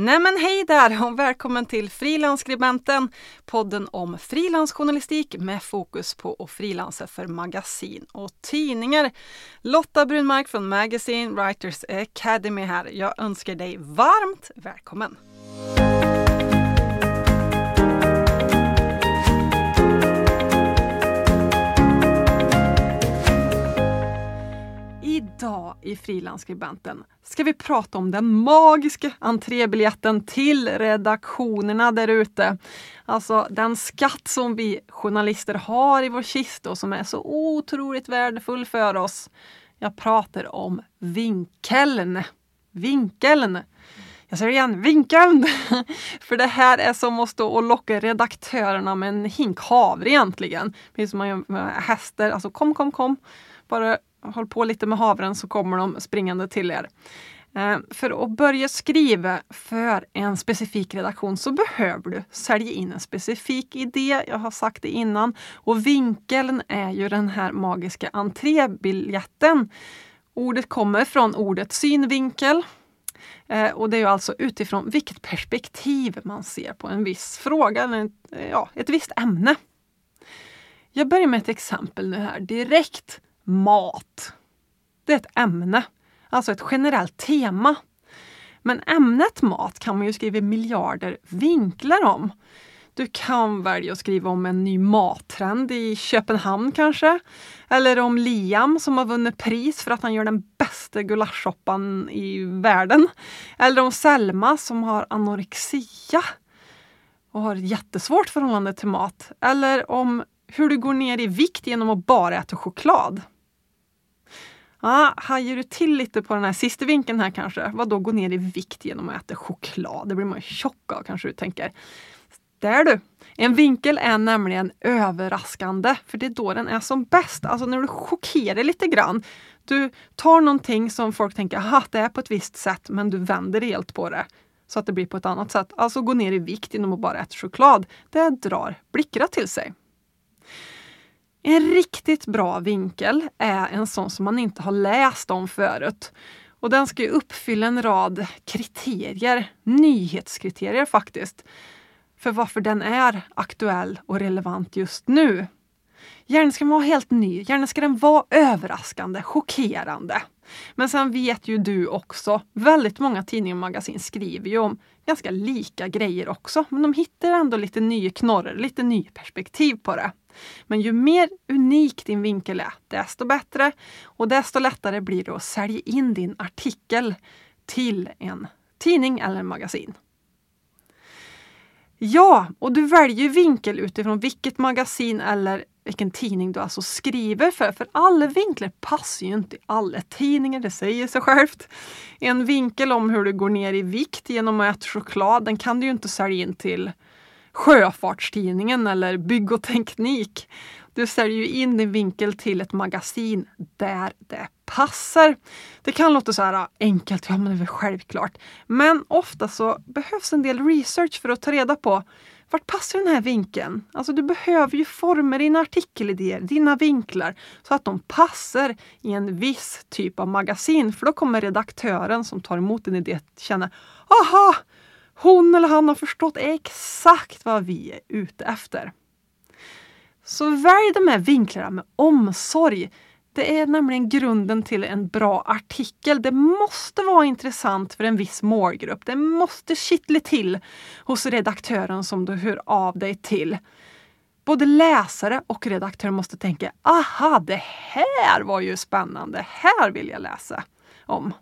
Nej men hej där och välkommen till Frilansskribenten, podden om frilansjournalistik med fokus på att frilansa för magasin och tidningar. Lotta Brunmark från Magazine Writers Academy här. Jag önskar dig varmt välkommen! Idag i Frilansskribenten ska vi prata om den magiska entrébiljetten till redaktionerna där ute. Alltså den skatt som vi journalister har i vår kista och som är så otroligt värdefull för oss. Jag pratar om vinkeln. Vinkeln! Jag säger igen, vinkeln! För det här är som att stå och locka redaktörerna med en hink havre egentligen. Precis som man gör med hästar. Alltså kom, kom, kom. Bara håll på lite med havren så kommer de springande till er. Eh, för att börja skriva för en specifik redaktion så behöver du sälja in en specifik idé. Jag har sagt det innan. Och vinkeln är ju den här magiska entrébiljetten. Ordet kommer från ordet synvinkel. Eh, och det är alltså utifrån vilket perspektiv man ser på en viss fråga eller ja, ett visst ämne. Jag börjar med ett exempel nu här direkt mat. Det är ett ämne, alltså ett generellt tema. Men ämnet mat kan man ju skriva miljarder vinklar om. Du kan välja att skriva om en ny mattrend i Köpenhamn kanske. Eller om Liam som har vunnit pris för att han gör den bästa gulaschsoppan i världen. Eller om Selma som har anorexia och har ett jättesvårt förhållande till mat. Eller om hur du går ner i vikt genom att bara äta choklad ah, hajar du till lite på den här sista vinkeln här kanske? Vad då gå ner i vikt genom att äta choklad? Det blir man ju tjock av kanske du tänker. Där du! En vinkel är nämligen överraskande, för det är då den är som bäst. Alltså när du chockerar lite grann. Du tar någonting som folk tänker, att det är på ett visst sätt, men du vänder helt på det så att det blir på ett annat sätt. Alltså gå ner i vikt genom att bara äta choklad. Det drar blickarna till sig. En riktigt bra vinkel är en sån som man inte har läst om förut. Och den ska uppfylla en rad kriterier, nyhetskriterier faktiskt, för varför den är aktuell och relevant just nu. Gärna ska den vara helt ny, gärna ska den vara överraskande, chockerande. Men sen vet ju du också, väldigt många tidningar och magasin skriver ju om ganska lika grejer också, men de hittar ändå lite nya knorrar, lite nya perspektiv på det. Men ju mer unik din vinkel är, desto bättre och desto lättare blir det att sälja in din artikel till en tidning eller magasin. Ja, och du väljer vinkel utifrån vilket magasin eller vilken tidning du alltså skriver för. För alla vinklar passar ju inte i alla tidningar, det säger sig självt. En vinkel om hur du går ner i vikt genom att äta choklad, den kan du ju inte sälja in till Sjöfartstidningen eller Bygg och Teknik. Du säljer ju in din vinkel till ett magasin där det passar. Det kan låta så här ah, enkelt, ja men det är väl självklart. Men ofta så behövs en del research för att ta reda på vart passar den här vinkeln? Alltså du behöver ju forma dina artikelidéer, dina vinklar, så att de passar i en viss typ av magasin. För då kommer redaktören som tar emot din idé känna, aha, hon eller han har förstått exakt vad vi är ute efter. Så välj de här vinklarna med omsorg. Det är nämligen grunden till en bra artikel. Det måste vara intressant för en viss målgrupp. Det måste kittla till hos redaktören som du hör av dig till. Både läsare och redaktör måste tänka, aha, det här var ju spännande. Här vill jag läsa om.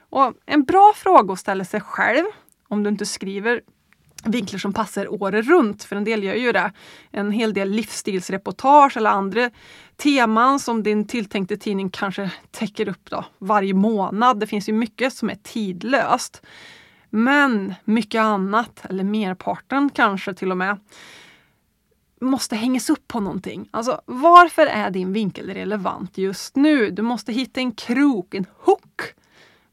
Och en bra fråga att ställa sig själv, om du inte skriver vinklar som passar året runt, för en del gör ju det. En hel del livsstilsreportage eller andra teman som din tilltänkte tidning kanske täcker upp då, varje månad. Det finns ju mycket som är tidlöst. Men mycket annat, eller merparten kanske till och med, måste hängas upp på någonting. Alltså varför är din vinkel relevant just nu? Du måste hitta en krok, en hook.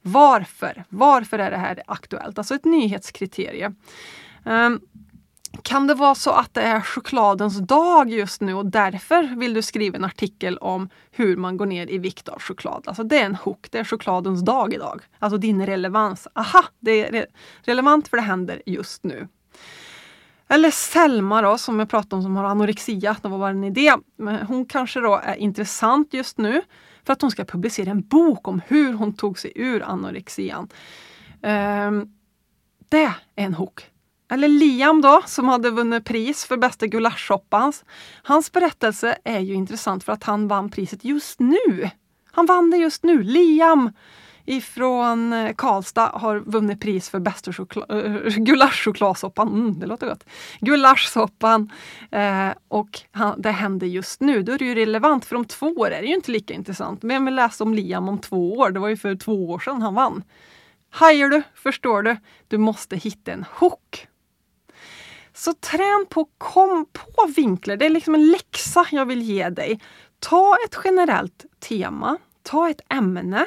Varför? Varför är det här aktuellt? Alltså ett nyhetskriterie. Um, Kan det vara så att det är chokladens dag just nu och därför vill du skriva en artikel om hur man går ner i vikt av choklad? Alltså det är en hook, det är chokladens dag idag. Alltså din relevans. Aha, det är re relevant för det händer just nu. Eller Selma då, som jag pratade om som har anorexia. Det var bara en idé. Men hon kanske då är intressant just nu för att hon ska publicera en bok om hur hon tog sig ur anorexian. Um, ehm, det är en hook. Eller Liam då, som hade vunnit pris för bästa gulaschsoppan. Hans berättelse är ju intressant för att han vann priset just nu. Han vann det just nu. Liam ifrån eh, Karlstad har vunnit pris för bästa eh, gulaschchokladsoppan. Mm, det låter gott. Gulaschsoppan. Eh, och han, det händer just nu. Då är det ju relevant för om två år är det ju inte lika intressant. Men vill läsa om Liam om två år. Det var ju för två år sedan han vann. Hajar du? Förstår du? Du måste hitta en hook. Så trän på kom på vinklar. Det är liksom en läxa jag vill ge dig. Ta ett generellt tema. Ta ett ämne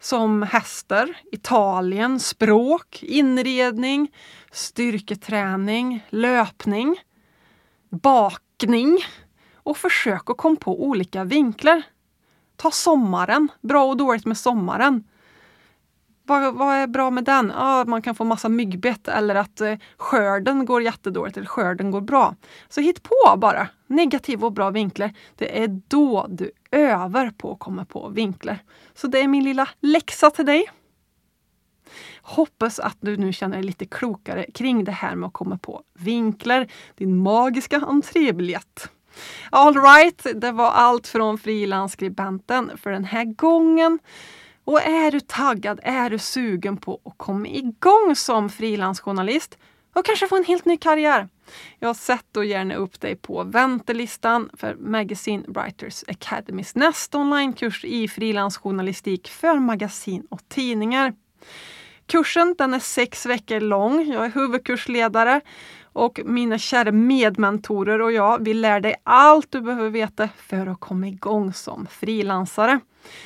som hästar, Italien, språk, inredning, styrketräning, löpning, bakning och försök att komma på olika vinklar. Ta sommaren, bra och dåligt med sommaren. Vad, vad är bra med den? Ja, man kan få massa myggbett eller att eh, skörden går jättedåligt eller skörden går bra. Så hitt på bara negativa och bra vinklar. Det är då du övar på att komma på vinklar. Så det är min lilla läxa till dig. Hoppas att du nu känner dig lite klokare kring det här med att komma på vinklar. Din magiska entrébiljett. Alright, det var allt från frilansskribenten för den här gången. Och är du taggad, är du sugen på att komma igång som frilansjournalist och kanske få en helt ny karriär? Jag sätter gärna upp dig på väntelistan för Magazine Writers Academys nästa onlinekurs i frilansjournalistik för magasin och tidningar. Kursen den är sex veckor lång. Jag är huvudkursledare och mina kära medmentorer och jag, vi lär dig allt du behöver veta för att komma igång som frilansare.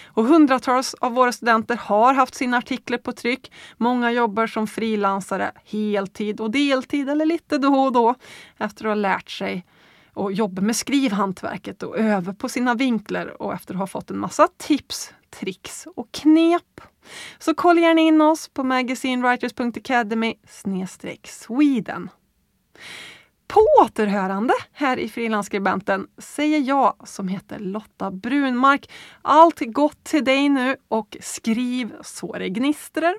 Och hundratals av våra studenter har haft sina artiklar på tryck. Många jobbar som frilansare heltid och deltid eller lite då och då efter att ha lärt sig och jobba med skrivhantverket och öva på sina vinklar och efter att ha fått en massa tips, tricks och knep. Så kolla gärna in oss på magazinewriters.academy Sweden. På återhörande här i Frilansskribenten säger jag som heter Lotta Brunmark. Allt gott till dig nu och skriv så det gnistrar.